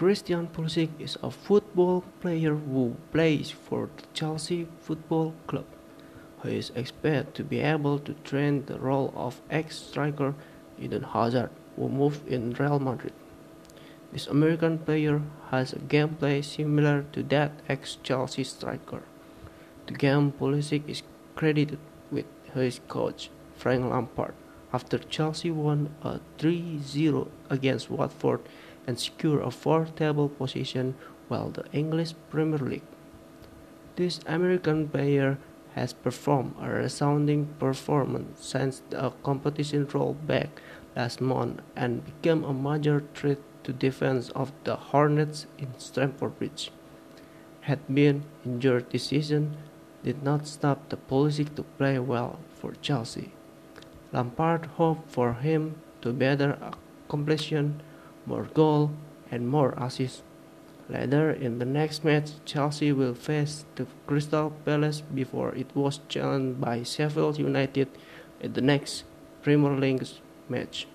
Christian Pulisic is a football player who plays for the Chelsea Football Club. He is expected to be able to train the role of ex-striker Eden Hazard, who moved in Real Madrid. This American player has a gameplay similar to that ex-Chelsea striker. The game Pulisic is credited with his coach, Frank Lampard, after Chelsea won a 3-0 against Watford and secure a fourth-table position while the English Premier League. This American player has performed a resounding performance since the competition rolled back last month and became a major threat to defense of the Hornets in Stamford Bridge. Had been injured this season did not stop the Pulisic to play well for Chelsea. Lampard hoped for him to better completion more goals, and more assists. Later in the next match, Chelsea will face the Crystal Palace before it was challenged by Sheffield United in the next Premier League match.